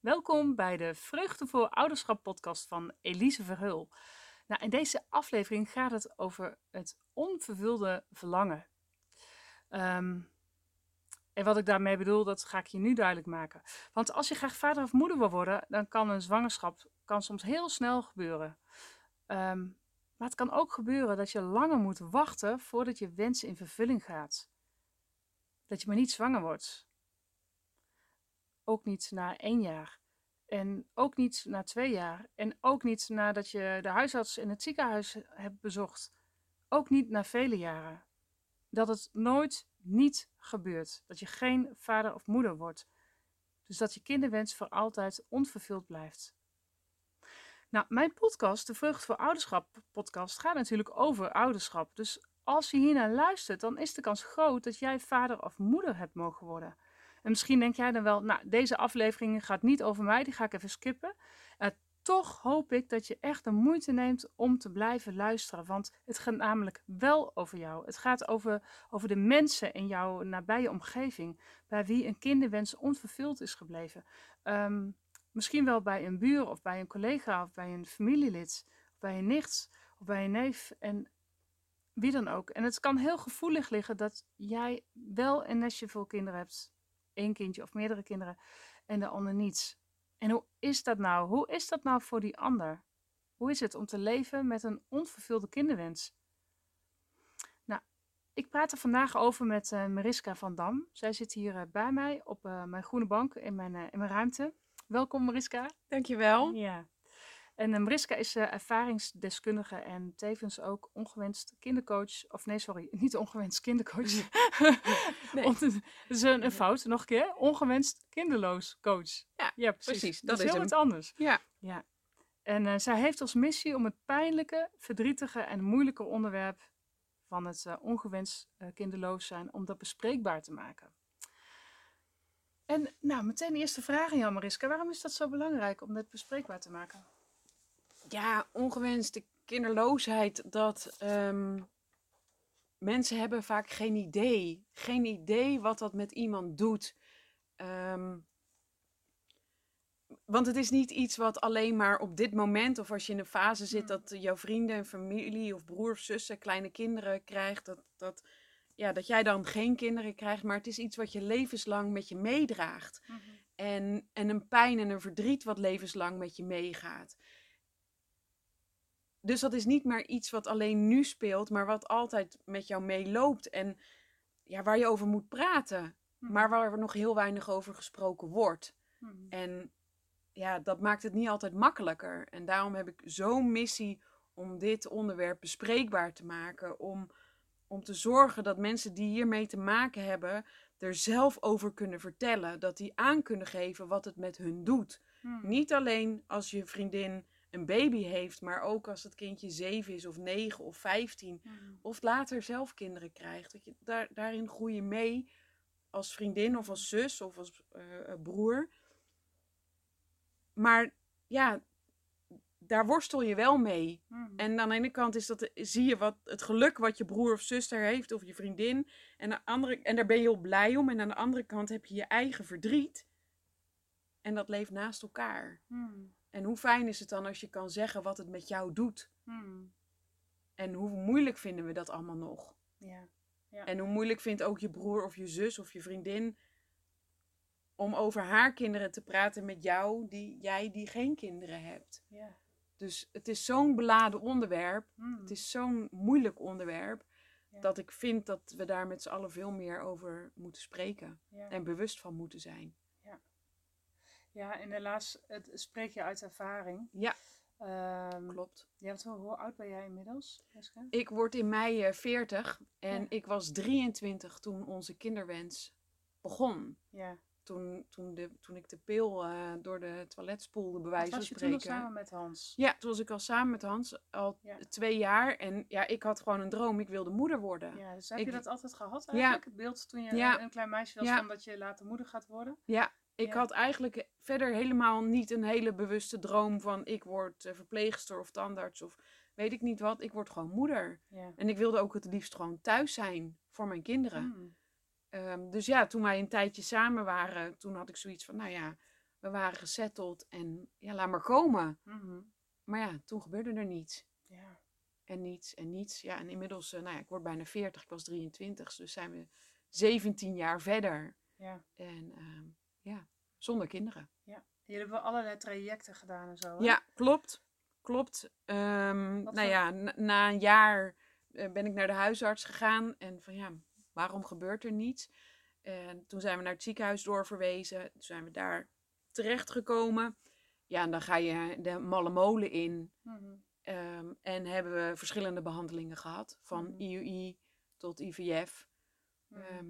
Welkom bij de Vreugde voor Ouderschap podcast van Elise Verheul. Nou, in deze aflevering gaat het over het onvervulde verlangen. Ehm, en wat ik daarmee bedoel, dat ga ik je nu duidelijk maken. Want als je graag vader of moeder wil worden, dan kan een zwangerschap kan soms heel snel gebeuren. Ehm, maar het kan ook gebeuren dat je langer moet wachten voordat je wens in vervulling gaat. Dat je maar niet zwanger wordt. Ook niet na één jaar. En ook niet na twee jaar. En ook niet nadat je de huisarts in het ziekenhuis hebt bezocht. Ook niet na vele jaren. Dat het nooit niet gebeurt. Dat je geen vader of moeder wordt. Dus dat je kinderwens voor altijd onvervuld blijft. Nou, mijn podcast, de Vrucht voor Ouderschap podcast, gaat natuurlijk over ouderschap. Dus als je hier naar luistert, dan is de kans groot dat jij vader of moeder hebt mogen worden. En misschien denk jij dan wel, nou, deze aflevering gaat niet over mij, die ga ik even skippen. Uh, toch hoop ik dat je echt de moeite neemt om te blijven luisteren. Want het gaat namelijk wel over jou. Het gaat over, over de mensen in jouw nabije omgeving, bij wie een kinderwens onvervuld is gebleven. Um, misschien wel bij een buur of bij een collega of bij een familielid, of bij een nicht of bij een neef en wie dan ook. En het kan heel gevoelig liggen dat jij wel een nestje vol kinderen hebt één kindje of meerdere kinderen en de ander niets. En hoe is dat nou? Hoe is dat nou voor die ander? Hoe is het om te leven met een onvervulde kinderwens? Nou, ik praat er vandaag over met uh, Mariska van Dam. Zij zit hier uh, bij mij op uh, mijn groene bank in mijn, in mijn ruimte. Welkom Mariska. Dankjewel. Ja. En uh, Mariska is uh, ervaringsdeskundige en tevens ook ongewenst kindercoach. Of nee, sorry, niet ongewenst kindercoach. nee. dat is een, een, fout, nog een keer. Ongewenst kinderloos coach. Ja, ja precies. precies. Dat, dat, is heel wat anders. Ja. ja. En uh, zij heeft als missie om het pijnlijke, verdrietige en moeilijke onderwerp van het ongewenst kinderloos zijn, om dat bespreekbaar te maken. En nou, meteen de eerste vraag aan jou, Mariska. Waarom is dat zo belangrijk om dit bespreekbaar te maken? Ja, ongewenste kinderloosheid, dat um, mensen hebben vaak geen idee. Geen idee wat dat met iemand doet. Um, want het is niet iets wat alleen maar op dit moment, of als je in een fase zit dat jouw vrienden en familie of broer of zussen kleine kinderen krijgt, dat, dat, ja, dat jij dan geen kinderen krijgt, maar het is iets wat je levenslang met je meedraagt. Mm -hmm. en, en een pijn en een verdriet wat levenslang met je meegaat. Dus dat is niet meer iets wat alleen nu speelt, maar wat altijd met jou meeloopt en ja, waar je over moet praten, hmm. maar waar er nog heel weinig over gesproken wordt. Hmm. En ja, dat maakt het niet altijd makkelijker. En daarom heb ik zo'n missie om dit onderwerp bespreekbaar te maken, om, om te zorgen dat mensen die hiermee te maken hebben, er zelf over kunnen vertellen, dat die aan kunnen geven wat het met hun doet. Hmm. Niet alleen als je vriendin een baby heeft, maar ook als het kindje zeven is of negen of vijftien, mm. of later zelf kinderen krijgt. Dat je, daar, daarin groei je mee als vriendin of als zus of als uh, broer. Maar ja, daar worstel je wel mee. Mm. En aan de ene kant is dat, zie je wat, het geluk wat je broer of zuster heeft, of je vriendin. En, de andere, en daar ben je heel blij om. En aan de andere kant heb je je eigen verdriet. En dat leeft naast elkaar. Mm. En hoe fijn is het dan als je kan zeggen wat het met jou doet? Hmm. En hoe moeilijk vinden we dat allemaal nog? Ja. ja. En hoe moeilijk vindt ook je broer of je zus of je vriendin om over haar kinderen te praten met jou, die jij die geen kinderen hebt. Ja. Dus het is zo'n beladen onderwerp. Hmm. Het is zo'n moeilijk onderwerp. Ja. Dat ik vind dat we daar met z'n allen veel meer over moeten spreken. En bewust van moeten zijn. Ja, en helaas het spreek je uit ervaring. Ja, um, klopt. Ja, wat, hoe oud ben jij inmiddels, Jessica? Ik word in mei uh, eh, 40 en ik was 23 toen onze kinderwens begon. Ja. Toen, toen, de, toen ik de pil uh, door de toilet spoelde, bij wijze van spreken. Was je toen al samen met Hans? Ja, toen was ik al samen met Hans, al ja. twee jaar. En ja, ik had gewoon een droom, ik wilde moeder worden. Ja, dus heb ik, je dat altijd gehad eigenlijk? Het beeld toen je een klein meisje was van dat je later moeder gaat worden? Ja, ik had eigenlijk verder helemaal niet een hele bewuste droom van ik word eh, verpleegster of tandarts of weet ik niet wat. Ik word gewoon moeder. Ja. En ik wilde ook het liefst gewoon thuis zijn voor mijn kinderen. Hmm. Um, dus ja, toen wij een tijdje samen waren, toen had ik zoiets van, nou ja, We waren gesetteld en ja, laat maar komen. Mhm. Maar ja, toen gebeurde er niets. Ja. En niets en niets. Ja, en inmiddels, eh, nou ja, ik word bijna 40, ik was 23, dus zijn we 17 jaar verder. Ja. En ehm, ja, zonder kinderen. Jullie hebben allerlei trajecten gedaan en zo. hè? Ja, klopt. Klopt. Ehm, nou voor- ja, na, na een jaar eh, ben ik naar de huisarts gegaan. En van ja, waarom gebeurt er niets? En toen zijn we naar het ziekenhuis doorverwezen. Toen zijn we daar terechtgekomen. Ja, en dan ga je de malle molen in. Mhm. Ehm, en hebben we verschillende behandelingen gehad. Van Mhm. IUI tot IVF. Mhm. Ehm,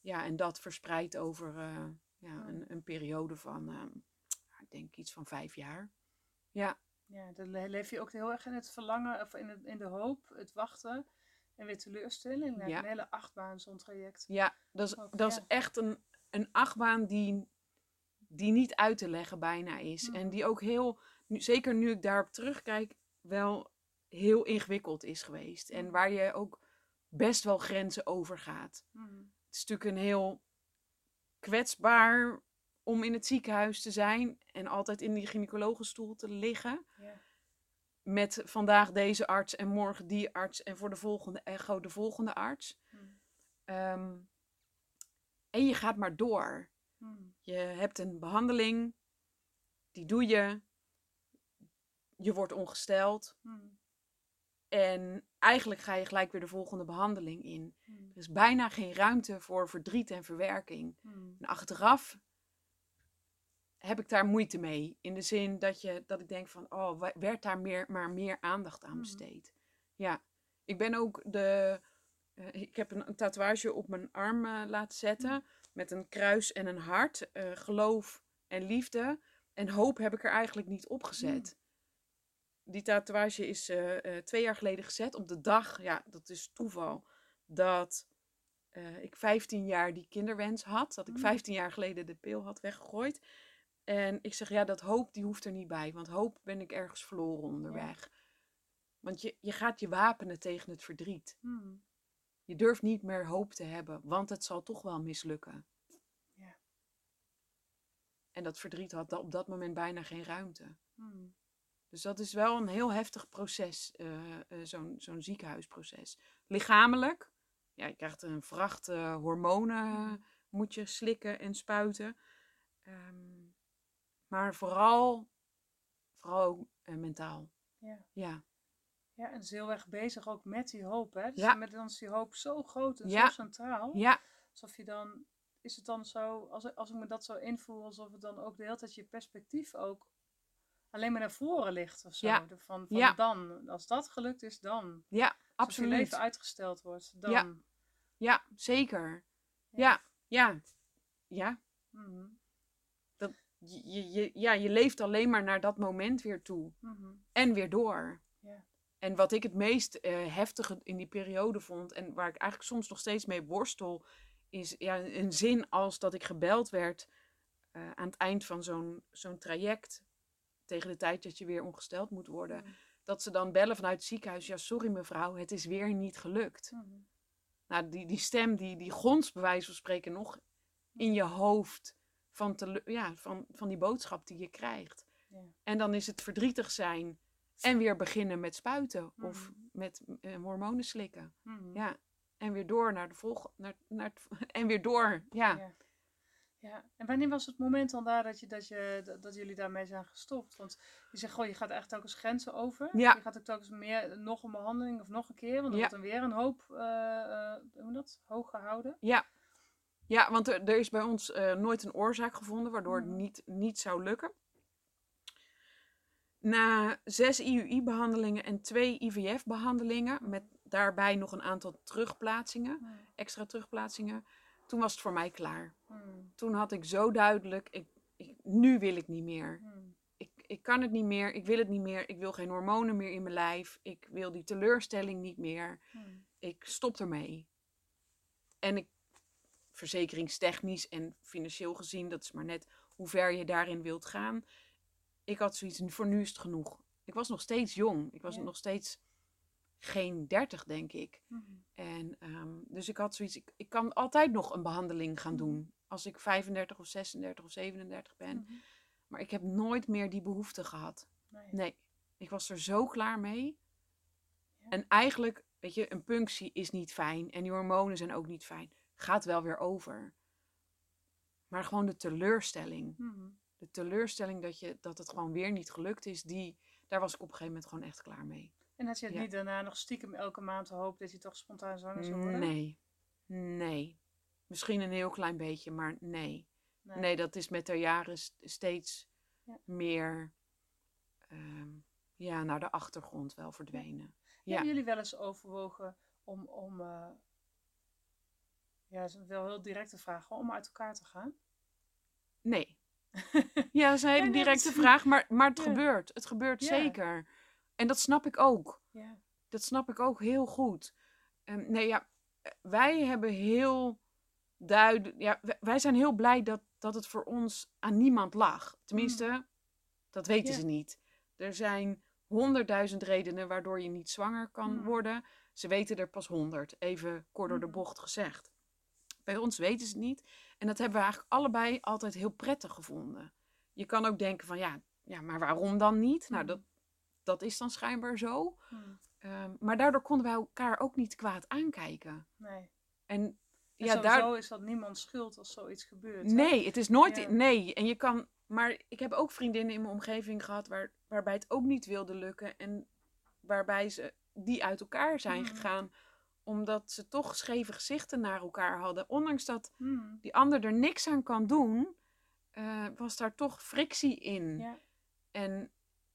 ja, en dat verspreid over eh, ja, een, een periode van, ehm, ik denk iets van vijf jaar. Ja, Ja, dan le- leef je ook heel erg in het verlangen, of in, het, in de hoop, het wachten en weer teleurstelling. Ja. Een hele achtbaan, zo'n traject. ja dat is, Ook, dat is echt een, een achtbaan die, die niet uit te leggen bijna is. En Mhm. die ook heel, nu, zeker nu ik daarop terugkijk, wel heel ingewikkeld is geweest. En Mhm. waar je ook best wel grenzen overgaat. Mhm. Het is natuurlijk een heel kwetsbaar om in het ziekenhuis te zijn en altijd in die gynaecologenstoel te liggen. Ja. Met vandaag deze arts en morgen die arts en voor de volgende echo de volgende arts. Mhm. Ehm, en je gaat maar door. Mhm. Je hebt een behandeling, die doe je. Je wordt ongesteld. Mhm. En eigenlijk ga je gelijk weer de volgende behandeling in. Mhm. Er is bijna geen ruimte voor verdriet en verwerking. Mhm. En achteraf heb ik daar moeite mee. In de zin dat, je, dat ik denk van, oh, werd daar meer, maar meer aandacht aan Mhm. besteed. Ja, ik ben ook de... eh, ik heb een, een tatoeage op mijn arm eh, laten zetten. Met een kruis en een hart. eh, geloof en liefde. En hoop heb ik er eigenlijk niet op gezet. Die tatoeage is eh, eh, twee jaar geleden gezet. Op de dag, ja, dat is toeval. Dat eh, ik 15 jaar die kinderwens had. Dat ik Mm. 15 jaar geleden de pil had weggegooid. En ik zeg, ja, dat hoop die hoeft er niet bij. Want hoop ben ik ergens verloren onderweg. Want je, je gaat je wapenen tegen het verdriet. Mhm. Je durft niet meer hoop te hebben, want het zal toch wel mislukken. Ja. En dat verdriet had op dat moment bijna geen ruimte. Mhm. Dus dat is wel een heel heftig proces, eh, eh, zo'n zo'n ziekenhuisproces. Lichamelijk, ja, je krijgt een vracht eh, hormonen, Mhm. moet je slikken en spuiten. Ehm, maar vooral, vooral mentaal. Ja. Ja, Ja, en is heel erg bezig ook met die hoop, hè? Dus Ja. met dan is die hoop zo groot en Ja. zo centraal. ja, Alsof je dan, is het dan zo, als, als ik me dat zo invoel, alsof het dan ook de hele tijd je perspectief ook alleen maar naar voren ligt of zo. Ja. Van, van Ja. dan, als dat gelukt is, dan. ja, Alsof je absoluut. leven uitgesteld wordt, dan. Ja. Ja, zeker. Ja. Ja, ja. Mhm, Je, je, je- ja, je leeft alleen maar naar dat moment weer toe. mhm, En weer door. En wat ik het meest eh, heftige in die periode vond, en waar ik eigenlijk soms nog steeds mee worstel, is ja, een zin als dat ik gebeld werd eh, aan het eind van zo'n zo'n traject, tegen de tijd dat je weer ongesteld moet worden, mhm, dat ze dan bellen vanuit het ziekenhuis, ja sorry mevrouw, het is weer niet gelukt. mhm. Nou, die, die stem, die, die gonst bij wijze van spreken nog in je hoofd van, tele- ja, van, van die boodschap die je krijgt. En dan is het verdrietig zijn en weer beginnen met spuiten of Mhm. met eh, hormonen slikken. Mhm. Ja. En weer door naar de volgende. Naar, naar het- en weer door. Ja. Ja. Ja, en wanneer was het moment dan daar dat, je, dat, je, dat, dat jullie daarmee zijn gestopt? Want je zegt, goh, je gaat echt telkens grenzen over. Ja. Je gaat ook telkens meer, nog een behandeling of nog een keer. Want dan Ja. wordt dan weer een hoop, eh, eh, hoe dat, hoog gehouden. Ja. Ja, want er, er is bij ons eh, nooit een oorzaak gevonden waardoor het niet, niet zou lukken. Na zes IUI-behandelingen en twee IVF-behandelingen, Mhm. met daarbij nog een aantal terugplaatsingen, extra terugplaatsingen, toen was het voor mij klaar. Hmm, Toen had ik zo duidelijk, ik, ik, nu wil ik niet meer. hmm, Ik, ik kan het niet meer, ik wil het niet meer, ik wil geen hormonen meer in mijn lijf, ik wil die teleurstelling niet meer, hmm, ik stop ermee. En ik, verzekeringstechnisch en financieel gezien, dat is maar net hoe ver je daarin wilt gaan. Ik had zoiets, voor nu is het genoeg. Ik was nog steeds jong, ik was Ja. nog steeds geen dertig, denk ik. hmm. En ehm, dus ik had zoiets, ik, ik kan altijd nog een behandeling gaan doen. Als ik 35 of 36 of 37 ben. Mhm. Maar ik heb nooit meer die behoefte gehad. Nee. Nee, ik was er zo klaar mee. Ja. En eigenlijk, weet je, een punctie is niet fijn. En die hormonen zijn ook niet fijn. Gaat wel weer over. Maar gewoon de teleurstelling. Mhm. De teleurstelling dat, je, dat het gewoon weer niet gelukt is. Die, daar was ik op een gegeven moment gewoon echt klaar mee. En had je het Ja. niet daarna nog stiekem elke maand hoop dat je toch spontaan zwanger zou worden? Nee. Nee. Misschien een heel klein beetje, maar nee. Nee. Nee, dat is met de jaren st- steeds Ja. meer ehm, ja, naar de achtergrond wel verdwenen. Ja. Hebben jullie wel eens overwogen om, om eh, ja, dat is wel heel directe vraag, om uit elkaar te gaan? Nee. Ja, dat is een hele directe vraag, maar, maar het gebeurt. Het gebeurt Ja. zeker. En dat snap ik ook. ja. Dat snap ik ook heel goed. Ehm, nee, ja, eh, wij hebben heel duidelijk. Ja, wij- zijn heel blij dat, dat het voor ons aan niemand lag. Tenminste, dat weten Mm. Ja. ze niet. Er zijn honderdduizend redenen waardoor je niet zwanger kan Mm. worden. Ze weten er pas honderd. Even kort door de Mhm. bocht gezegd. Bij ons weten ze het niet. En dat hebben we eigenlijk allebei altijd heel prettig gevonden. Je kan ook denken van ja, ja maar waarom dan niet? Nou, dat, dat is dan schijnbaar zo. Hm, Ehm, maar daardoor konden wij elkaar ook niet kwaad aankijken. Nee. En En ja, daar. is dat niemand schuld als zoiets gebeurt. hè? Nee, het is nooit. Ja. Nee. En je kan. Maar ik heb ook vriendinnen in mijn omgeving gehad waar, waarbij het ook niet wilde lukken. En waarbij ze die uit elkaar zijn Mhm. gegaan. Omdat ze toch scheve gezichten naar elkaar hadden. Ondanks dat Hm, die ander er niks aan kan doen, eh, was daar toch frictie in. Ja. En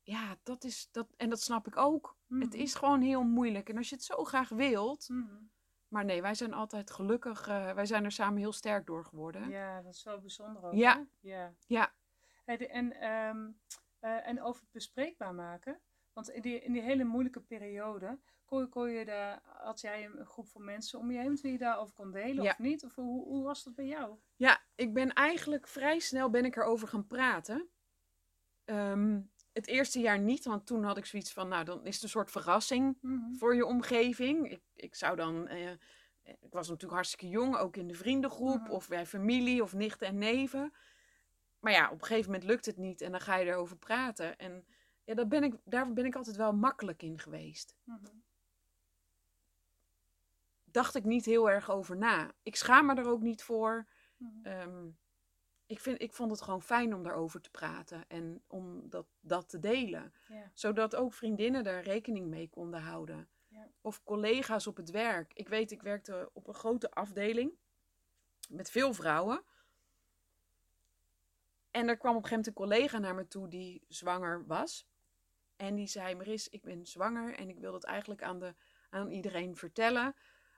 ja, dat is. Dat, en dat snap ik ook. Het Mhm. is gewoon heel moeilijk. En als je het zo graag wilt. Mhm. Maar nee, wij zijn altijd gelukkig. eh, wij zijn er samen heel sterk door geworden. Ja, dat is wel bijzonder ook. Ja. hè? ja. Ja. Hey, en, ehm, eh, en over het bespreekbaar maken. Want in die, in die hele moeilijke periode, kon je, kon je daar, had jij een groep van mensen om je heen die je daarover kon delen Ja. of niet? Of hoe, hoe was dat bij jou? Ja, ik ben eigenlijk vrij snel ben ik erover gaan praten. Ehm, het eerste jaar niet, want toen had ik zoiets van, nou, dan is het een soort verrassing Mhm. voor je omgeving. Ik, ik zou dan, eh, ik was natuurlijk hartstikke jong, ook in de vriendengroep Mhm. of bij familie of nichten en neven. Maar ja, op een gegeven moment lukt het niet en dan ga je erover praten. En ja, daar ben ik, daar ben ik altijd wel makkelijk in geweest. Mhm. Dacht ik niet heel erg over na. Ik schaam me er ook niet voor. Mhm. Ik, vind, ik vond het gewoon fijn om daarover te praten en om dat, dat te delen. Ja. Zodat ook vriendinnen daar rekening mee konden houden. Ja. Of collega's op het werk. Ik weet, ik werkte op een grote afdeling met veel vrouwen. En er kwam op een gegeven moment een collega naar me toe die zwanger was. En die zei, Maris, ik ben zwanger en ik wil dat eigenlijk aan, de, aan iedereen vertellen.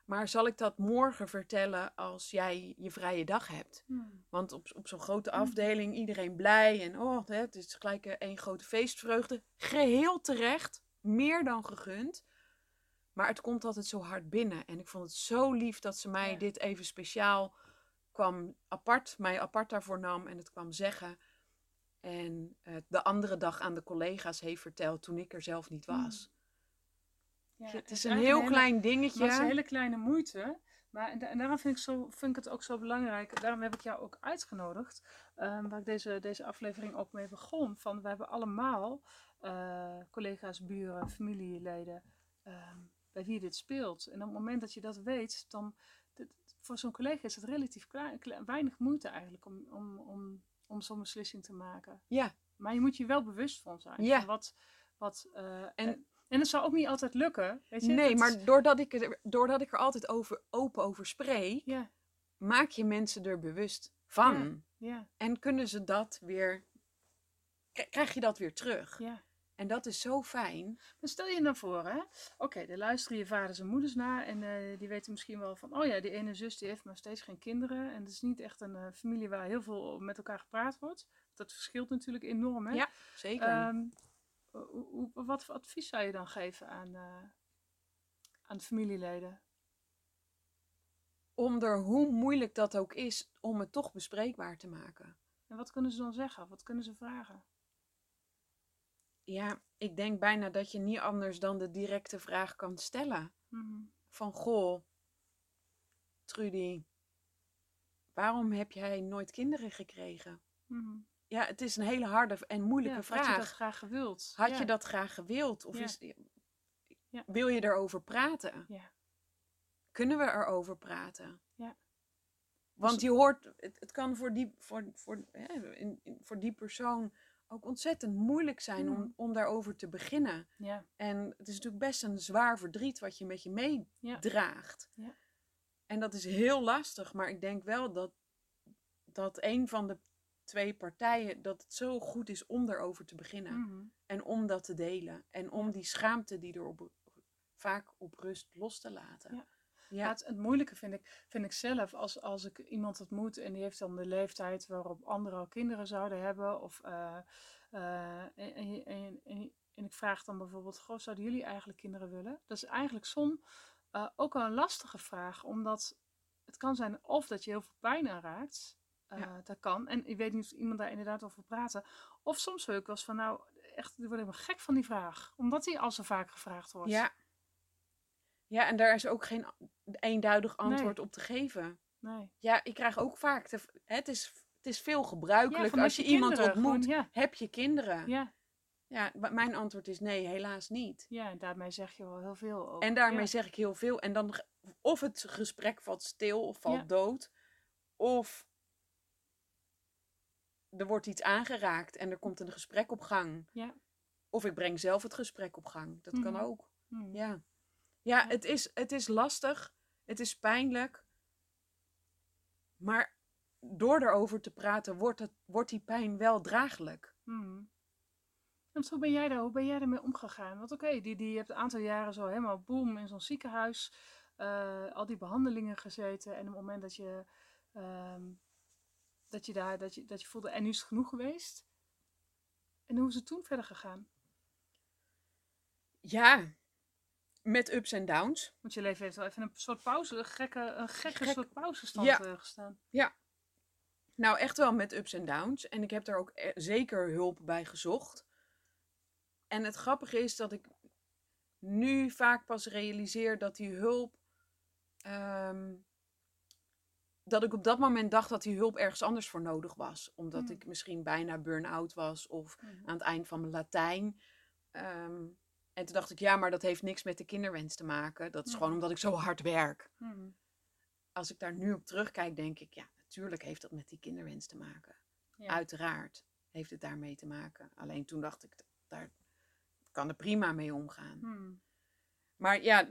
Maar zal ik dat morgen vertellen als jij je vrije dag hebt? Mhm. Want op, op zo'n grote Mm. afdeling, iedereen blij en oh, het is gelijk een één grote feestvreugde. Geheel terecht, meer dan gegund. Maar het komt altijd zo hard binnen. En ik vond het zo lief dat ze mij Ja. dit even speciaal kwam apart, mij apart daarvoor nam en het kwam zeggen. En eh, de andere dag aan de collega's heeft verteld toen ik er zelf niet was. Ja, het is een heel hele- klein dingetje. Het is een hele kleine moeite. Maar en, da- en daarom vind ik, zo, vind ik het ook zo belangrijk. Daarom heb ik jou ook uitgenodigd. ehm, waar ik deze, deze aflevering ook mee begon. Van we hebben allemaal eh, collega's, buren, familieleden. ehm, bij wie dit speelt. En op het moment dat je dat weet, dan. dit- voor zo'n collega is het relatief klein, klein- weinig moeite eigenlijk om, om, om, om zo'n beslissing te maken. Ja, Maar je moet je wel bewust van zijn. Ja. Wat, wat, eh, en, En- en het zou ook niet altijd lukken. Weet je? nee, Dat maar doordat ik, er, doordat ik er altijd over, open over spreek, Ja, maak je mensen er bewust van. ja, En kunnen ze dat weer, krijg je dat weer terug. ja. En dat is zo fijn. Maar stel je nou voor, hè. Oké, er luisteren je vaders en moeders naar. En eh, die weten misschien wel van... Oh ja, die ene zus die heeft maar steeds geen kinderen. En het is niet echt een eh, familie waar heel veel met elkaar gepraat wordt. Dat verschilt natuurlijk enorm, hè. Ja, zeker. Ehm, hoe- wat voor advies zou je dan geven aan, eh, aan de familieleden? Om er, hoe moeilijk dat ook is, om het toch bespreekbaar te maken. En wat kunnen ze dan zeggen? Wat kunnen ze vragen? Ja, ik denk bijna dat je niet anders dan de directe vraag kan stellen. Mhm. Van, goh, Trudy, waarom heb jij nooit kinderen gekregen? Mhm. Ja, het is een hele harde en moeilijke Ja, vraag. Had je dat graag gewild? Had Ja. je dat graag gewild? Of Ja. is, Ja. wil je erover praten? Ja. Kunnen we erover praten? Ja. Want Dus- je hoort, het, het kan voor die, voor, voor, hè, in, in- voor die persoon ook ontzettend moeilijk zijn om, Mhm. om daarover te beginnen. Ja. En het is natuurlijk best een zwaar verdriet wat je met je meedraagt. Ja. En dat is heel lastig, maar ik denk wel dat, dat een van de twee partijen, dat het zo goed is om daarover te beginnen. Mhm. En om dat te delen. En om die schaamte die er op, vaak op rust los te laten. Ja. Ja. Ja, het, het moeilijke vind ik, vind ik zelf als, als ik iemand ontmoet en die heeft dan de leeftijd waarop anderen al kinderen zouden hebben. Of, eh, eh, en, ik vraag dan bijvoorbeeld, goh, zouden jullie eigenlijk kinderen willen? Dat is eigenlijk soms eh, ook al een lastige vraag, omdat het kan zijn of dat je heel veel pijn aanraakt. Eh, Ja. Dat kan. En ik weet niet of iemand daar inderdaad over praten. Of soms wil ik wel eens van, nou, echt, ik word helemaal gek van die vraag. Omdat die al zo vaak gevraagd wordt. ja. Ja, en daar is ook geen eenduidig antwoord op te geven. Nee. Ja, ik krijg ook vaak. Het, is, het is veel gebruikelijk als je iemand kinderen, ontmoet. gewoon, ja. Heb je kinderen? Ja, Ja, mijn antwoord is nee, helaas niet. ja, en daarmee zeg je wel heel veel over. En daarmee ja. zeg ik heel veel. En dan, of het gesprek valt stil of valt dood. Of er wordt iets aangeraakt en er komt een gesprek op gang. Ja. Of ik breng zelf het gesprek op gang. Dat kan Mhm. ook. Hmm. Ja, ja. Het, is, het is lastig. Het is pijnlijk. Maar door erover te praten, wordt, het, wordt die pijn wel draaglijk. Hmm. En hoe ben jij daar, hoe ben jij ermee omgegaan? Want oké, die, die je hebt een aantal jaren zo helemaal boem in zo'n ziekenhuis, eh, al die behandelingen gezeten. En op het moment dat je, ehm, dat je daar, dat je, dat je voelde, en nu is het genoeg geweest. En hoe is het toen verder gegaan? Ja, met ups en downs. Want je leven heeft wel even een soort pauze, een gekke, een gekke Gek. soort pauzestand Ja. eh, gestaan. Nou, echt wel met ups en downs. En ik heb daar ook e- zeker hulp bij gezocht. En het grappige is dat ik nu vaak pas realiseer dat die hulp. ehm, dat ik op dat moment dacht dat die hulp ergens anders voor nodig was. Omdat Hmm. ik misschien bijna burn-out was of Mhm. aan het eind van mijn Latijn. Ehm, en toen dacht ik, ja, maar dat heeft niks met de kinderwens te maken. Dat is gewoon omdat ik zo hard werk. Hmm. Als ik daar nu op terugkijk, denk ik, ja, natuurlijk heeft dat met die kinderwens te maken. Ja. Uiteraard heeft het daarmee te maken. Alleen toen dacht ik, daar kan er prima mee omgaan. Maar ja,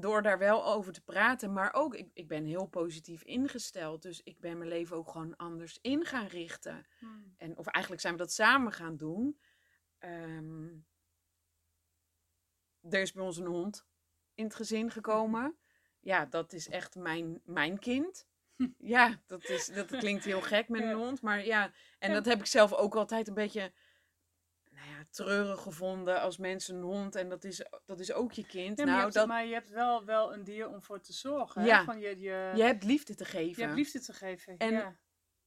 door daar wel over te praten, maar ook, ik, ik ben heel positief ingesteld. Dus ik ben mijn leven ook gewoon anders in gaan richten. Hmm. En, of eigenlijk zijn we dat samen gaan doen. Ehm, er is bij ons een hond in het gezin gekomen. Ja, dat is echt mijn, mijn kind. Ja, dat, is, dat klinkt heel gek met een hond. Maar ja, en dat heb ik zelf ook altijd een beetje nou ja, treurig gevonden als mensen een hond. En dat is, dat is ook je kind. Ja, maar, je nou, hebt, dat, maar je hebt wel, wel een dier om voor te zorgen. Ja. Van je, je, je hebt liefde te geven. je hebt liefde te geven. En- ja.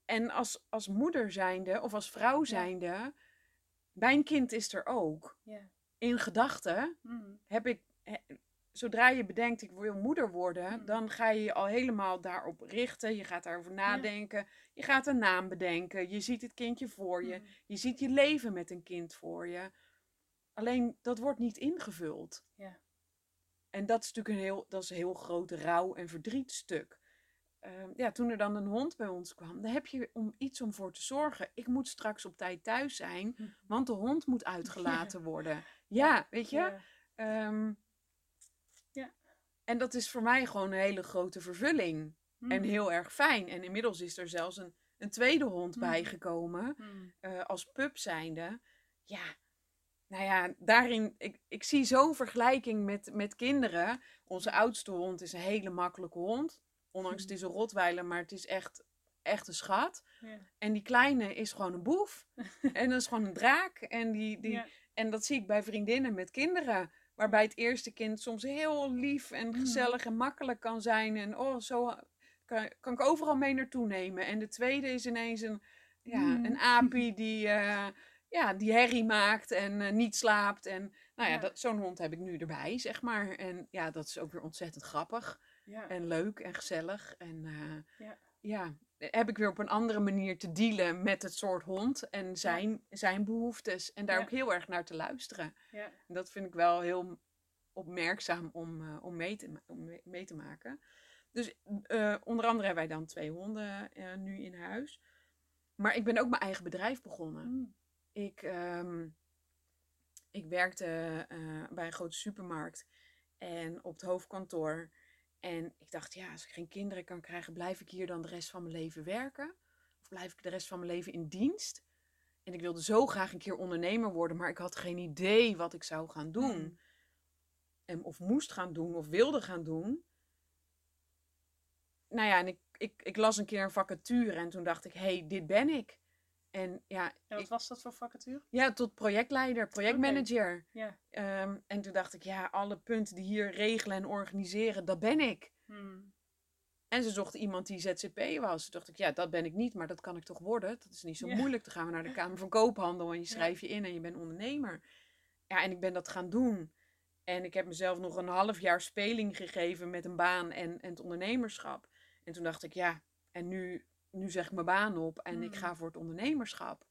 En als, als moeder zijnde of als vrouw zijnde, mijn kind is er ook. Ja. In gedachten Hmm. heb ik, zodra je bedenkt ik wil moeder worden, Mm. dan ga je je al helemaal daarop richten. Je gaat daarover nadenken. Je gaat een naam bedenken. Je ziet het kindje voor je. Hmm. Je ziet je leven met een kind voor je. Alleen dat wordt niet ingevuld. Ja. En dat is natuurlijk een heel, dat is een heel groot rouw- en verdrietstuk. Ehm, ja, toen er dan een hond bij ons kwam, dan heb je om iets om voor te zorgen. Ik moet straks op tijd thuis zijn, Hm. want de hond moet uitgelaten worden. Ja, weet je? Ja. En dat is voor mij gewoon een hele grote vervulling. En Hmm. heel erg fijn. En inmiddels is er zelfs een, een tweede hond Mhm. bijgekomen. Hmm. eh, als pup zijnde. Ja, nou ja, daarin... Ik, ik zie zo'n vergelijking met, met kinderen. Onze oudste hond is een hele makkelijke hond. Ondanks het is een rotweiler, maar het is echt, echt een schat. Ja. En die kleine is gewoon een boef. en dat is gewoon een draak. En, die, die, Ja. en dat zie ik bij vriendinnen met kinderen. Waarbij het eerste kind soms heel lief en Mhm. gezellig en makkelijk kan zijn. En oh, zo kan, kan ik overal mee naartoe nemen. En de tweede is ineens een, ja, Mhm. een apie die, eh, ja, die herrie maakt en eh, niet slaapt. En nou ja, dat- zo'n hond heb ik nu erbij, zeg maar. En ja, dat is ook weer ontzettend grappig. Ja. En leuk en gezellig. En eh, Ja. ja, heb ik weer op een andere manier te dealen met het soort hond en zijn, zijn behoeftes. En daar Ja. ook heel erg naar te luisteren. Ja. En dat vind ik wel heel opmerkzaam om, eh, om, mee, te, om mee- te maken. Dus eh, onder andere hebben wij dan twee honden eh, nu in huis. Maar ik ben ook mijn eigen bedrijf begonnen. Mm. Ik, ehm, ik werkte bij een grote supermarkt en op het hoofdkantoor. En ik dacht, ja, als ik geen kinderen kan krijgen, blijf ik hier dan de rest van mijn leven werken? Of blijf ik de rest van mijn leven in dienst? En ik wilde zo graag een keer ondernemer worden, maar ik had geen idee wat ik zou gaan doen. Mm. En of moest gaan doen of wilde gaan doen. Nou ja, en ik, ik, ik las een keer een vacature en toen dacht ik, hé, hey, dit ben ik. En ja, En wat ik, was dat voor vacature? ja, tot projectleider, projectmanager. Ja. Ehm, en toen dacht ik, ja, alle punten die hier regelen en organiseren, dat ben ik. Mm. En ze zochten iemand die ZZP was. Toen dacht ik, ja, dat ben ik niet, maar dat kan ik toch worden. Dat is niet zo Ja. moeilijk. Dan gaan we naar de Kamer van Koophandel en je Ja. schrijf je in en je bent ondernemer. Ja, en ik ben dat gaan doen. En ik heb mezelf nog een half jaar speling gegeven met een baan en, en het ondernemerschap. En toen dacht ik, ja, en nu, nu zeg ik mijn baan op en ik Mm. ga voor het ondernemerschap.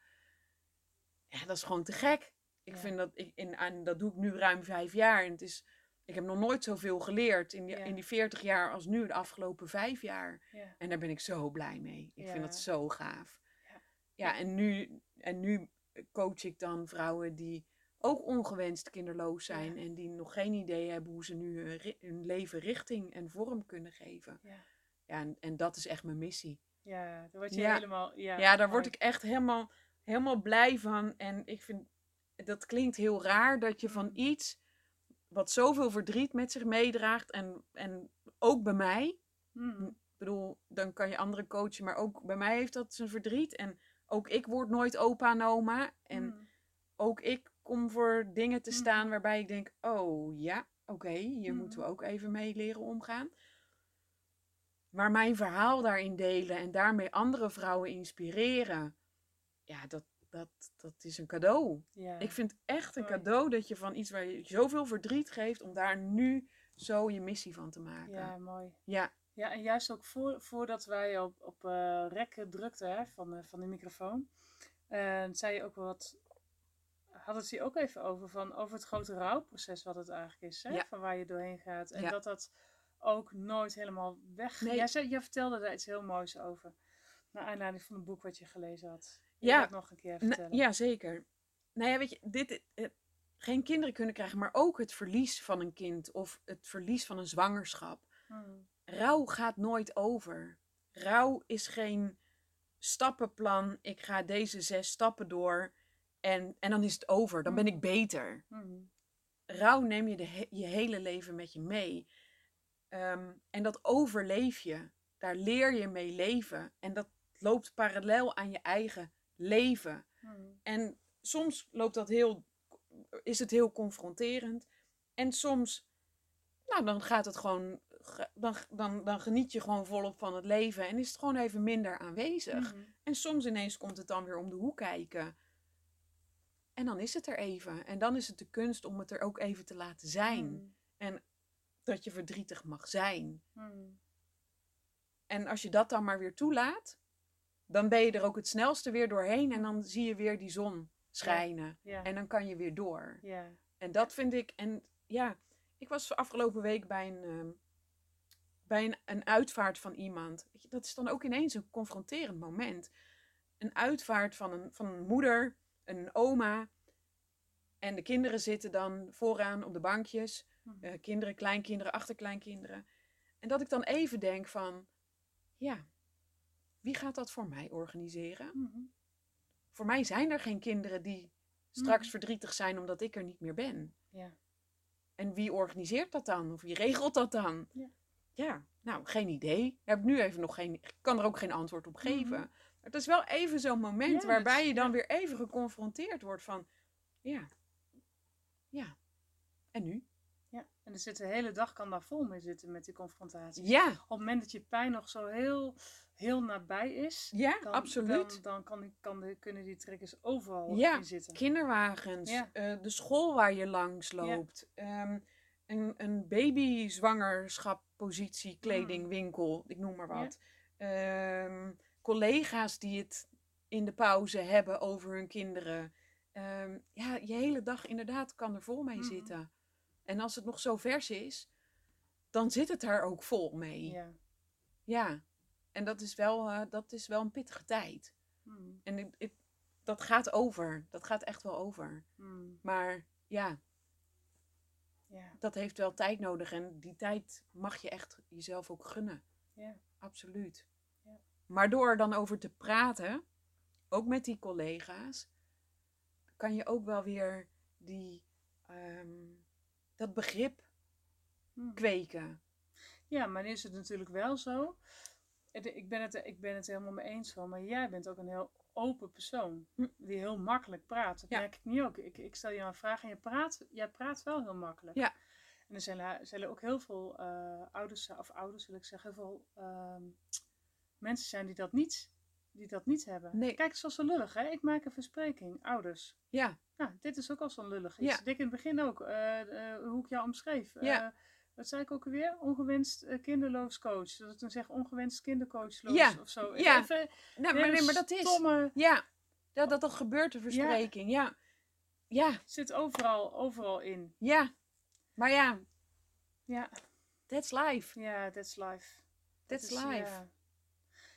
Ja, dat is gewoon te gek. Ik Ja. vind dat, ik, in, en dat doe ik nu ruim vijf jaar. En het is, ik heb nog nooit zoveel geleerd in die, Ja. in die 40 jaar als nu, de afgelopen vijf jaar. Ja. En daar ben ik zo blij mee. Ik vind dat zo gaaf. Ja. Ja, en, nu, en nu coach ik dan vrouwen die ook ongewenst kinderloos zijn. En die nog geen idee hebben hoe ze nu hun, leven richting en vorm kunnen geven. Ja. Ja, en, en dat is echt mijn missie. Ja, daar word je Ja. helemaal... Ja, Ja, daar word mooi. ik echt helemaal, helemaal blij van. En ik vind, dat klinkt heel raar dat je van Mm. iets wat zoveel verdriet met zich meedraagt. En, en ook bij mij, Mm. ik bedoel, dan kan je anderen coachen, maar ook bij mij heeft dat zijn verdriet. En ook ik word nooit opa en oma. En Mm. ook ik kom voor dingen te staan waarbij ik denk, oh ja, oké, hier moeten we ook even mee leren omgaan. Maar mijn verhaal daarin delen en daarmee andere vrouwen inspireren, ja, dat, dat, dat is een cadeau. Ja. Ik vind echt een cadeau dat je van iets waar je zoveel verdriet geeft, om daar nu zo je missie van te maken. Ja, mooi. ja. Ja, en juist ook voor, voordat wij op, op eh rekken drukten hè, van, de, van de microfoon, eh, zei je ook wel wat, had het hier ook even over, van, over het grote rouwproces wat het eigenlijk is, hè, Ja. van waar je doorheen gaat. En Ja. dat dat ook nooit helemaal weg... Nee. Jij, vertelde daar iets heel moois over, naar aanleiding van een boek wat je gelezen had. Wil je Ja. dat nog een keer vertellen? ja, zeker. Nou ja, weet je, dit, eh, geen kinderen kunnen krijgen, maar ook het verlies van een kind of het verlies van een zwangerschap. Mm. Rouw gaat nooit over. Rouw is geen stappenplan. Ik ga deze zes stappen door en, en dan is het over. Dan ben ik beter. Mm. Rouw neem je de he- je hele leven met je mee. Ehm, en dat overleef je. Daar leer je mee leven. En dat loopt parallel aan je eigen leven. Mm. En soms loopt dat heel, is het heel confronterend. En soms, nou, dan gaat het gewoon, ge- dan, dan, dan geniet je gewoon volop van het leven en is het gewoon even minder aanwezig. Mhm. En soms ineens komt het dan weer om de hoek kijken. En dan is het er even. En dan is het de kunst om het er ook even te laten zijn. Mm. En dat je verdrietig mag zijn. Mm. En als je dat dan maar weer toelaat, dan ben je er ook het snelste weer doorheen. En dan zie je weer die zon schijnen. Ja. En dan kan je weer door. ja. En dat vind ik. En ja, ik was afgelopen week bij een, ehm, bij een, een uitvaart van iemand. Dat is dan ook ineens een confronterend moment. Een uitvaart van een, van een moeder, een oma. En de kinderen zitten dan vooraan op de bankjes. Mhm. Eh, kinderen, kleinkinderen, achterkleinkinderen. En dat ik dan even denk van, ja, wie gaat dat voor mij organiseren? Mhm. Voor mij zijn er geen kinderen die straks Mhm. verdrietig zijn omdat ik er niet meer ben. Ja. En wie organiseert dat dan? Of wie regelt dat dan? Ja. Ja, nou, geen idee. Heb ik nu even nog geen, kan er ook geen antwoord op geven. Mhm. Het is wel even zo'n moment Ja, waarbij je dan ja. weer even geconfronteerd wordt van, ja, ja, en nu? En er zit de hele dag kan daar vol mee zitten met die confrontaties. Ja, Op het moment dat je pijn nog zo heel, heel nabij is, ja, dan, absoluut. dan, dan kan die, kan de, kunnen die triggers overal Ja, in zitten. kinderwagens, Ja. eh, de school waar je langs loopt, ehm, een, een babyzwangerschappositie, kledingwinkel, ik noem maar Mm. Wat. Ehm, collega's die het in de pauze hebben over hun kinderen. Ehm, ja, je hele dag inderdaad kan er vol mee Mhm. zitten. En als het nog zo vers is, dan zit het daar ook vol mee. Ja. Ja, en dat is wel, eh, dat is wel een pittige tijd. Mm, En ik, ik- dat gaat over. Dat gaat echt wel over. mm, Maar ja, ja. dat heeft wel tijd nodig. En die tijd mag je echt jezelf ook gunnen. Ja. Absoluut. Ja. Maar door er dan over te praten, ook met die collega's, kan je ook wel weer die, ehm, dat begrip Mm. kweken. Ja, maar dan is het natuurlijk wel zo. Het- Ik ben, het, ik ben het er helemaal mee eens van, maar jij bent ook een heel open persoon. Hm. Die heel makkelijk praat. Dat Ja. merk ik niet ook. Ik, ik stel je een vraag en je praat, jij praat wel heel makkelijk. Ja. En er zullen, zullen ook heel veel eh, ouders, of ouders wil ik zeggen, heel veel ehm, mensen zijn die dat niet, die dat niet hebben. Nee. Kijk, zoals zo lullig, hè? Ik maak een verspreking, ouders. Ja, Nou, dit is ook al zo'n lullig iets. Ja. Dik in het begin ook, eh, eh, hoe ik jou omschreef. Ja. Eh, wat zei ik ook alweer? Ongewenst kinderloos coach. Dat ik dan zeg ongewenst kindercoachloos Ja. of zo. Ja. Even, nou, maar, nee, maar dat is. Stomme, Ja, dat, dat gebeurt, de verspreking. Ja. Ja, zit overal, overal in. ja. Maar ja, Ja, that's life. ja, that's life. Dat That's is, life. Ja.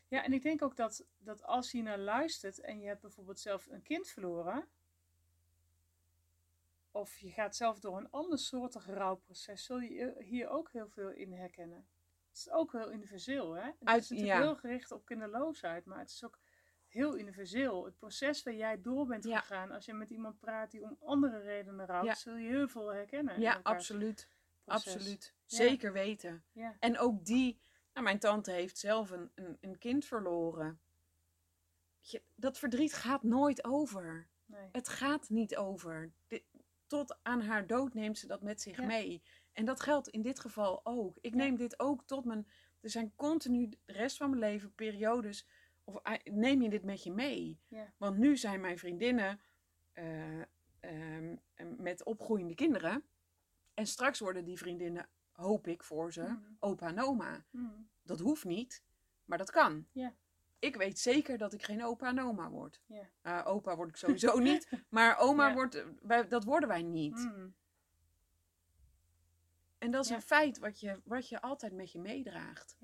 ja, en ik denk ook dat, dat als je naar luistert en je hebt bijvoorbeeld zelf een kind verloren, of je gaat zelf door een ander soortig rouwproces, zul je hier ook heel veel in herkennen. Het is ook heel universeel, hè? Het is natuurlijk ja. heel gericht op kinderloosheid, maar het is ook heel universeel. Het proces waar jij door bent Ja. gegaan, als je met iemand praat die om andere redenen rouwt, Ja. zul je heel veel herkennen. Ja, absoluut. proces. Absoluut. Zeker weten. En ook die, nou, mijn tante heeft zelf een, een, een kind verloren. Je, dat verdriet gaat nooit over. Nee. Het gaat niet over. Tot aan haar dood neemt ze dat met zich Ja. mee. En dat geldt in dit geval ook. Ik Ja. neem dit ook tot mijn. Er zijn continu de rest van mijn leven periodes. Of ah, neem je dit met je mee? Ja. Want nu zijn mijn vriendinnen eh, ehm, met opgroeiende kinderen. En straks worden die vriendinnen, hoop ik voor ze, Mhm. opa en oma. Mhm. Dat hoeft niet, maar dat kan. Ja. Ik weet zeker dat ik geen opa en oma word. Ja. Uh, opa word ik sowieso niet, maar oma Ja. wordt, wij, dat worden wij niet. Mhm. En dat is Ja. een feit wat je, wat je altijd met je meedraagt.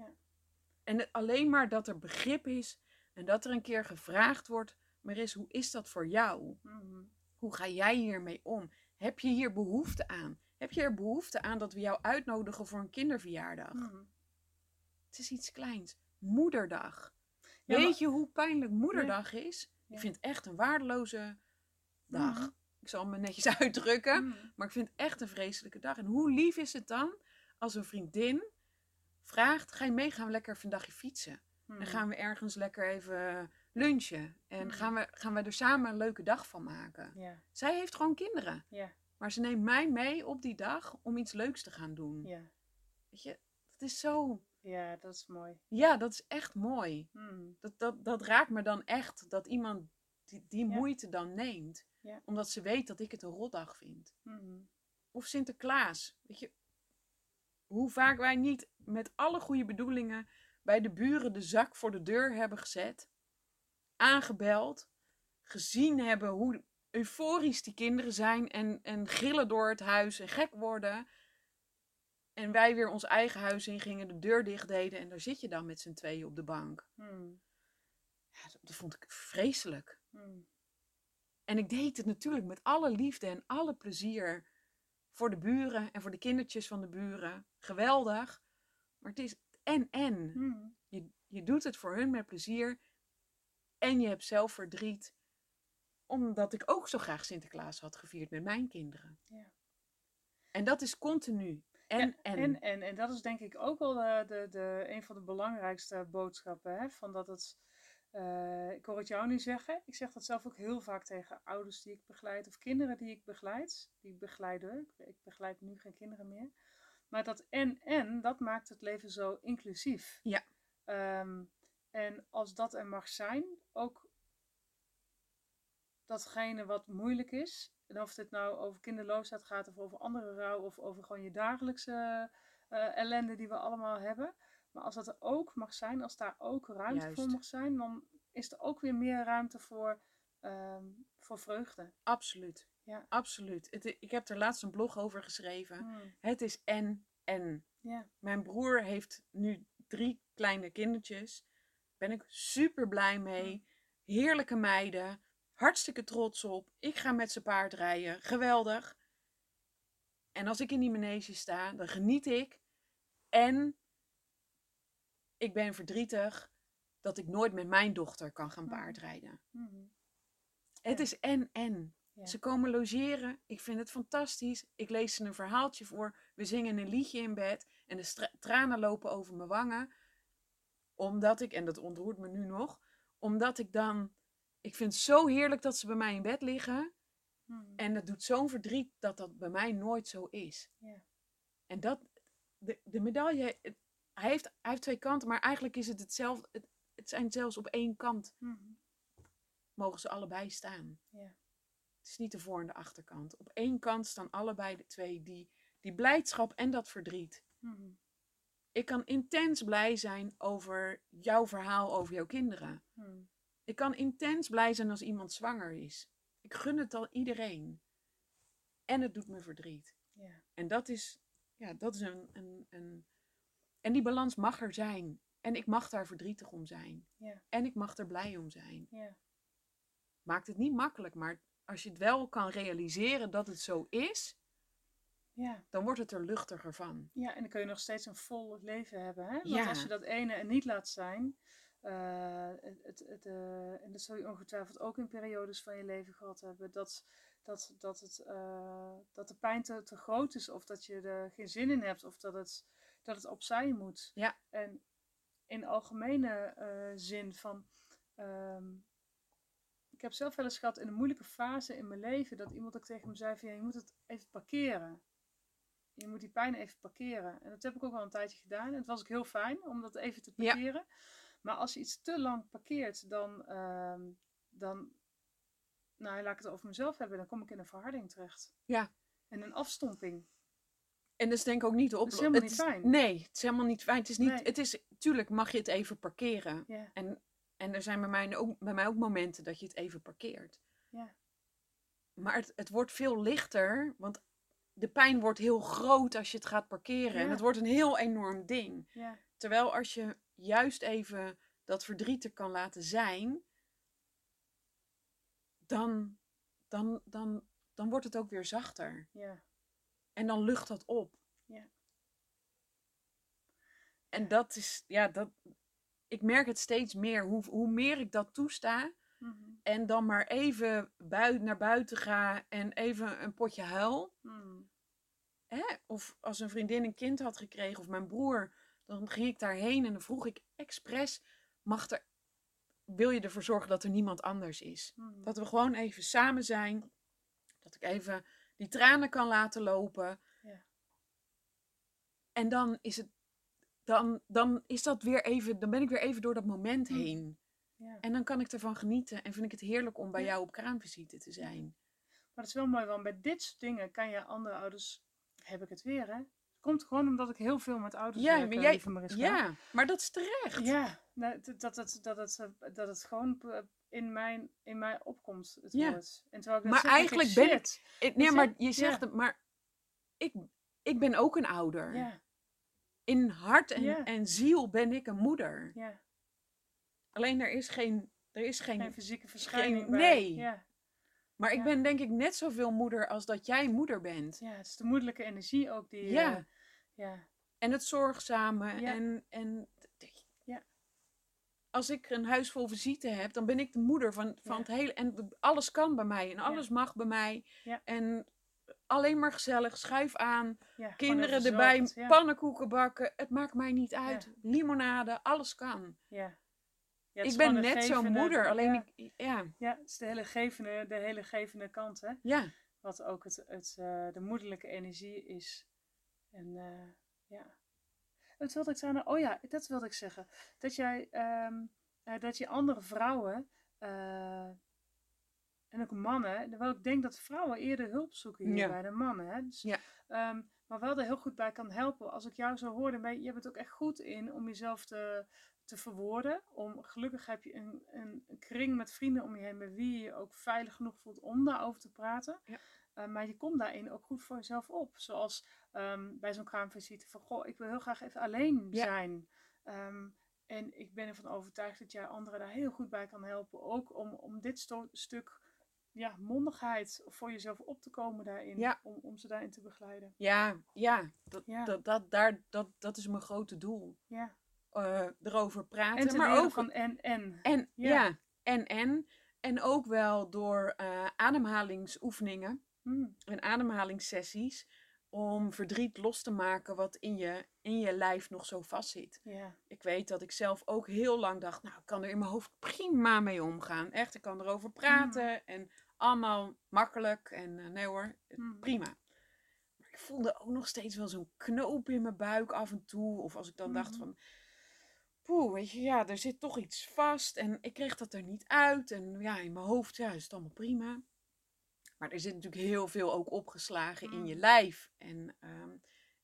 En alleen maar dat er begrip is en dat er een keer gevraagd wordt, maar is hoe is dat voor jou? Mhm. Hoe ga jij hiermee om? Heb je hier behoefte aan? Heb je er behoefte aan dat we jou uitnodigen voor een kinderverjaardag? Mhm. Het is iets kleins. Moederdag. Ja, Weet maar- je hoe pijnlijk moederdag is? Ik vind het echt een waardeloze dag. Mhm. Ik zal me netjes uitdrukken. Mhm. Maar ik vind het echt een vreselijke dag. En hoe lief is het dan als een vriendin vraagt: ga je mee? Gaan we lekker even een dagje fietsen? Mhm. En gaan we ergens lekker even lunchen? En Mhm. gaan, we, gaan we er samen een leuke dag van maken? Zij heeft gewoon kinderen. Maar ze neemt mij mee op die dag om iets leuks te gaan doen. Weet je, dat is zo. Ja, dat is mooi. Ja, dat is echt mooi. Mhm. Dat, dat, dat raakt me dan echt. Dat iemand die, die Ja. moeite dan neemt. Ja. Omdat ze weet dat ik het een rotdag vind. Mhm. Of Sinterklaas. Weet je, hoe vaak wij niet met alle goede bedoelingen bij de buren de zak voor de deur hebben gezet, aangebeld, gezien hebben hoe euforisch die kinderen zijn en, en gillen door het huis en gek worden. En wij weer ons eigen huis in gingen, de deur dicht deden en daar zit je dan met z'n tweeën op de bank. Mhm. Ja, dat, vond ik vreselijk. Mhm. En ik deed het natuurlijk met alle liefde en alle plezier. Voor de buren en voor de kindertjes van de buren. Geweldig. Maar het is en en. Mhm. Je, je doet het voor hun met plezier. En je hebt zelf verdriet. Omdat ik ook zo graag Sinterklaas had gevierd met mijn kinderen. Ja. En dat is continu. En Ja, en. En, en, en dat is denk ik ook wel de, de, de, een van de belangrijkste boodschappen. Hè? Van dat het, eh, ik hoor het jou nu zeggen. Ik zeg dat zelf ook heel vaak tegen ouders die ik begeleid. Of kinderen die ik begeleid. Die ik begeleide. Ik, ik begeleid nu geen kinderen meer. Maar dat en en, dat maakt het leven zo inclusief. Ja. Ehm, en als dat er mag zijn, ook datgene wat moeilijk is. En of het nou over kinderloosheid gaat of over andere rouw of over gewoon je dagelijkse eh, ellende die we allemaal hebben. Maar als dat er ook mag zijn, als daar ook ruimte voor mag zijn, dan is er ook weer meer ruimte voor, ehm, voor vreugde. Absoluut. Ja. Absoluut. Het, ik heb er laatst een blog over geschreven. Mm, Het is en en. Ja. Mijn broer heeft nu drie kleine kindertjes. Ben ik super blij mee. Heerlijke meiden. Hartstikke trots op. Ik ga met ze paardrijden. Geweldig. En als ik in die manege sta, dan geniet ik. En ik ben verdrietig dat ik nooit met mijn dochter kan gaan paardrijden. Mhm. Het Ja. is en en. Ja. Ze komen logeren. Ik vind het fantastisch. Ik lees ze een verhaaltje voor. We zingen een liedje in bed. En de tranen lopen over mijn wangen. Omdat ik, en dat ontroert me nu nog, omdat ik dan. Ik vind het zo heerlijk dat ze bij mij in bed liggen. Mhm. En het doet zo'n verdriet dat dat bij mij nooit zo is. Ja. En dat, de, de medaille, het- hij, heeft, hij heeft twee kanten, maar eigenlijk is het hetzelfde. Het, het zijn zelfs op één kant Mhm. mogen ze allebei staan. Ja. Het is niet de voor- en de achterkant. Op één kant staan allebei de twee die, die blijdschap en dat verdriet. Mhm. Ik kan intens blij zijn over jouw verhaal over jouw kinderen. Ik kan intens blij zijn als iemand zwanger is. Ik gun het al iedereen. En het doet me verdriet. Ja. En dat is, ja, dat is een, een, een. En die balans mag er zijn. En ik mag daar verdrietig om zijn. Ja. En ik mag er blij om zijn. Ja. Maakt het niet makkelijk, maar als je het wel kan realiseren dat het zo is, Ja. dan wordt het er luchtiger van. Ja, en dan kun je nog steeds een vol leven hebben. Hè? Want als je dat ene er niet laat zijn, eh, het, het, eh, en dat zul je ongetwijfeld ook in periodes van je leven gehad hebben, dat, dat, dat, het, eh, dat de pijn te, te groot is, of dat je er geen zin in hebt, of dat het, dat het opzij moet. Ja. En in algemene zin van. ehm, ik heb zelf wel eens gehad in een moeilijke fase in mijn leven dat iemand ook tegen me zei: van ja, je moet het even parkeren. Je moet die pijn even parkeren. En dat heb ik ook al een tijdje gedaan. En het was ook heel fijn om dat even te Ja. Maar als je iets te lang parkeert, dan, ehm, dan nou, laat ik het over mezelf hebben, dan kom ik in een verharding terecht. Ja. En een afstomping. En dat is denk ik ook niet de Dat is oplossing. helemaal niet fijn. Nee, het is helemaal niet fijn. Het is niet, Nee. het is, tuurlijk mag je het even parkeren. Ja, En, en er zijn bij mij, ook, bij mij ook momenten dat je het even parkeert. ja, Maar het, het wordt veel lichter, want de pijn wordt heel groot als je het gaat parkeren. En het wordt een heel enorm ding. ja, Terwijl als je juist even dat verdriet er kan laten zijn, dan, dan, dan, dan wordt het ook weer zachter. ja. En dan lucht dat op. Ja. En dat is, ja, dat, ik merk het steeds meer. Hoe, hoe meer ik dat toesta Mhm, en dan maar even bui, naar buiten ga en even een potje huil. mhm. Hè? Of als een vriendin een kind had gekregen of mijn broer, dan ging ik daarheen en dan vroeg ik expres, mag er, wil je ervoor zorgen dat er niemand anders is? Mhm. Dat we gewoon even samen zijn. Dat ik even die tranen kan laten lopen. Ja. En dan is het. Dan, dan is dat weer even. Dan ben ik weer even door dat moment Mm. heen. Ja. En dan kan ik ervan genieten. En vind ik het heerlijk om bij Ja. jou op kraamvisite te zijn. Maar dat is wel mooi, want bij dit soort dingen kan je andere ouders... Heb ik het weer, hè? Het komt gewoon omdat ik heel veel met ouders Ja, werk, maar eh, jij- lieve. Ja, maar dat is terecht. Ja, nou, dat, dat, het, dat, eh, dat het gewoon eh, in, mijn, in mij opkomt, het Ja. woord. En terwijl ik net Maar zeg, denk ik, eigenlijk ben ik- Weet Nee, maar je zegt Ja. het, maar ik, ik ben ook een ouder. Ja, In hart en, en ziel ben ik een moeder. ja. Alleen er is geen. Er is geen, Geen fysieke verschijning bij. nee. Maar ik ja. ben denk ik net zoveel moeder als dat jij moeder bent. ja, het is de moederlijke energie ook die... Ja. eh, ja. En het zorgzame. Ja. En, en Ja. als ik een huis vol visite heb, dan ben ik de moeder van, van het hele. En alles kan bij mij. En alles mag bij mij. En alleen maar gezellig. Schuif aan. Kinderen erbij. Pannenkoeken bakken. Het maakt mij niet uit. Limonade. Alles kan. ja. Ja, het ik ben net zo'n moeder. Alleen ja, ik. Ja. Ja, het is de hele gevende, de hele gevende kant, hè? Ja. Wat ook het, het, eh, de moederlijke energie is. En eh, ja. Wat wilde ik zeggen? Oh ja, dat wilde ik zeggen. Dat jij, ehm, eh, dat je andere vrouwen, en ook mannen, terwijl ik denk dat vrouwen eerder hulp zoeken hier bij de mannen. Hè? Dus, Ja. ehm, maar wel er heel goed bij kan helpen. Als ik jou zo hoor, dan ben je, je bent ook echt goed in om jezelf te, te verwoorden. Om, gelukkig heb je een, een, een kring met vrienden om je heen met wie je je ook veilig genoeg voelt om daarover te praten. Ja. Eh, maar je komt daarin ook goed voor jezelf op. Zoals ehm, bij zo'n kraamvisite van, goh, ik wil heel graag even alleen Ja. zijn. Ehm, en ik ben ervan overtuigd dat jij anderen daar heel goed bij kan helpen. Ook om, om dit sto- stuk ja, mondigheid voor jezelf op te komen daarin. Ja. Om, om ze daarin te begeleiden. Ja, ja, dat, Ja. Dat, dat, daar, dat, dat is mijn grote doel. Ja. Eh, erover praten. En maar ook van en, en. En Ja. ja. en en. En ook wel door eh, ademhalingsoefeningen Hmm. en ademhalingssessies om verdriet los te maken wat in je, in je lijf nog zo vastzit. Ja. Ik weet dat ik zelf ook heel lang dacht, nou, ik kan er in mijn hoofd prima mee omgaan. Echt, ik kan erover praten en allemaal makkelijk. En eh, nee hoor, Hmm. prima. Maar ik voelde ook nog steeds wel zo'n knoop in mijn buik af en toe. Of als ik dan dacht van, poeh, weet je, ja, er zit toch iets vast. En ik kreeg dat er niet uit. En ja, in mijn hoofd, ja, is het allemaal prima. Maar er zit natuurlijk heel veel ook opgeslagen in je Mhm. lijf. En ehm,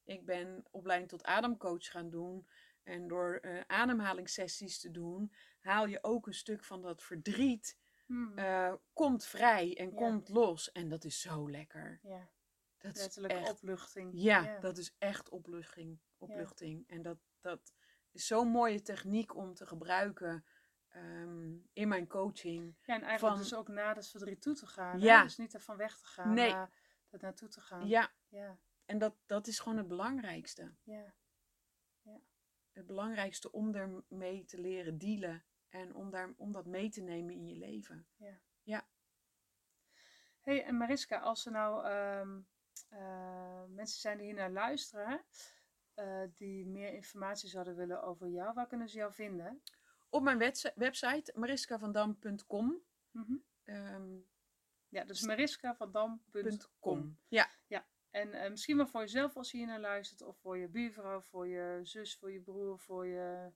ik ben opleiding tot ademcoach gaan doen. En door eh, ademhalingssessies te doen, haal je ook een stuk van dat verdriet. Hmm. eh, komt vrij en Ja. komt los. En dat is zo lekker. ja. Dat is Letterlijk echt, opluchting. ja, dat is echt opluchting. opluchting. En dat, dat is zo'n mooie techniek om te gebruiken ehm, in mijn coaching. Ja, en eigenlijk van- dus ook naar het verdriet toe te gaan. Ja. Hè? Dus niet ervan weg te gaan, Nee. maar er naartoe te gaan. Ja, Ja, en dat, dat is gewoon het belangrijkste. ja. Het belangrijkste om ermee te leren dealen. En om, daar, om dat mee te nemen in je leven. hey, en Mariska, als er nou ehm, eh, mensen zijn die hier naar luisteren, eh, die meer informatie zouden willen over jou, waar kunnen ze jou vinden? Op mijn websi- website mariskavandam.com. Mhm. ehm, Ja, dus mariskavandam.com. .com. Ja, En eh, misschien wel voor jezelf als je hier naar luistert, of voor je buurvrouw, voor je zus, voor je broer, voor je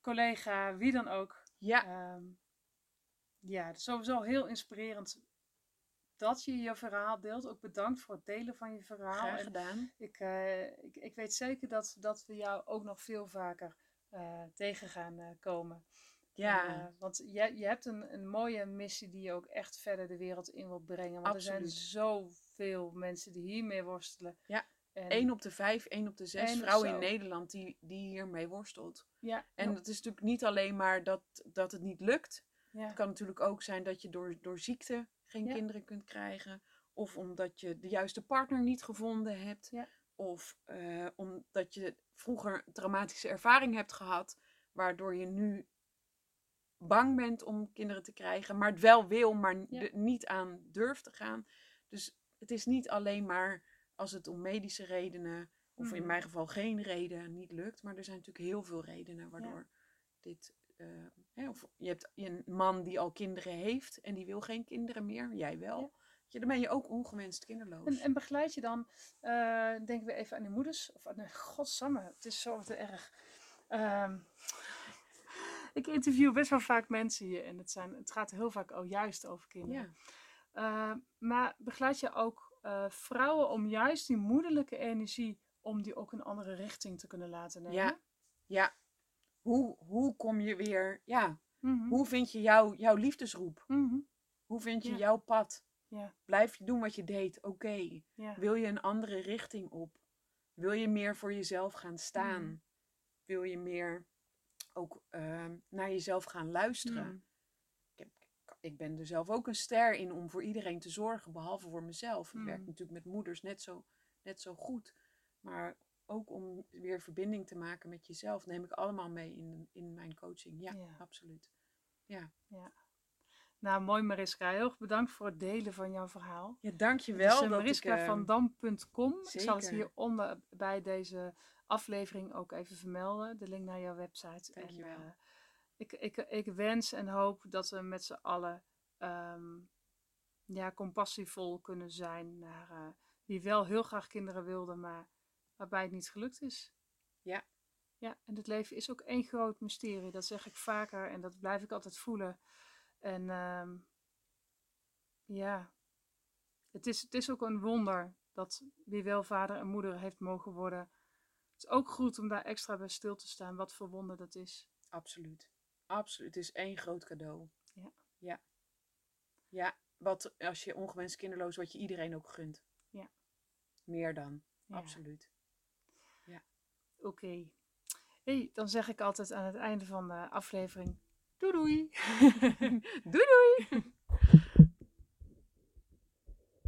collega, wie dan ook. ja, Ehm, ja, het is sowieso heel inspirerend dat je je verhaal deelt. Ook bedankt voor het delen van je verhaal. graag gedaan. ik, eh, ik, ik weet zeker dat, dat we jou ook nog veel vaker eh, tegen gaan eh, komen. Ja, want je, je hebt een, een mooie missie die je ook echt verder de wereld in wilt brengen. Want er zijn Absoluut. zoveel mensen die hiermee worstelen. Ja, En, 1 op de 5, 1 op de 6 En vrouwen in Nederland die, die hiermee worstelt. ja, En ja, het is natuurlijk niet alleen maar dat, dat het niet lukt. ja, Het kan natuurlijk ook zijn dat je door, door ziekte geen Ja. kinderen kunt krijgen. Of omdat je de juiste partner niet gevonden hebt. Ja. Of eh, omdat je vroeger traumatische ervaring hebt gehad. Waardoor je nu bang bent om kinderen te krijgen. Maar het wel wil, maar Ja. niet aan durft te gaan. Dus het is niet alleen maar als het om medische redenen. Of in Mhm. mijn geval geen reden niet lukt. Maar er zijn natuurlijk heel veel redenen waardoor dit hè, of je hebt een man die al kinderen heeft en die wil geen kinderen meer, jij wel. Ja. Ja, dan ben je ook ongewenst kinderloos. En, en begeleid je dan, eh denken we even aan de moeders, of aan de godsamme, het is zo te erg. Ehm, ik interview best wel vaak mensen hier en het, zijn, het gaat heel vaak ook juist over kinderen. ja. Eh, maar begeleid je ook vrouwen om juist die moederlijke energie, om die ook een andere richting te kunnen laten nemen? Ja. ja. Hoe, hoe kom je weer, ja, Mhm. hoe vind je jouw, jouw liefdesroep? Mhm. Hoe vind je Ja. jouw pad? Ja, Blijf je doen wat je deed? Oké. ja. Wil je een andere richting op? Wil je meer voor jezelf gaan staan? Mhm. Wil je meer ook ehm, naar jezelf gaan luisteren? Ik, heb, ik ben er zelf ook een ster in om voor iedereen te zorgen, behalve voor mezelf. Ik werk natuurlijk met moeders net zo, net zo goed. Maar ook om weer verbinding te maken met jezelf, neem ik allemaal mee in, in mijn coaching. Ja, Ja. absoluut. Nou, mooi Mariska. Heel erg bedankt voor het delen van jouw verhaal. Ja, dankjewel. uh, Mariska ik, eh, van Dam.com. Ik zal het hieronder bij deze aflevering ook even vermelden. De link naar jouw website. Dankjewel. En, eh, ik, ik, ik wens en hoop dat we met z'n allen ehm, ja, compassievol kunnen zijn naar eh, wie wel heel graag kinderen wilde, maar waarbij het niet gelukt is. Ja. Ja, en het leven is ook één groot mysterie. Dat zeg ik vaker en dat blijf ik altijd voelen. En ehm, Ja. Het is, het is ook een wonder dat wie wel vader en moeder heeft mogen worden. Het is ook goed om daar extra bij stil te staan, wat voor wonder dat is. Absoluut. Absoluut. Het is één groot cadeau. Ja. Ja. Ja, wat als je ongewenst kinderloos, wat je iedereen ook gunt. Ja. Meer dan. Ja. Absoluut. Oké. Hey, dan zeg ik altijd aan het einde van de aflevering: doei doei. doei doei!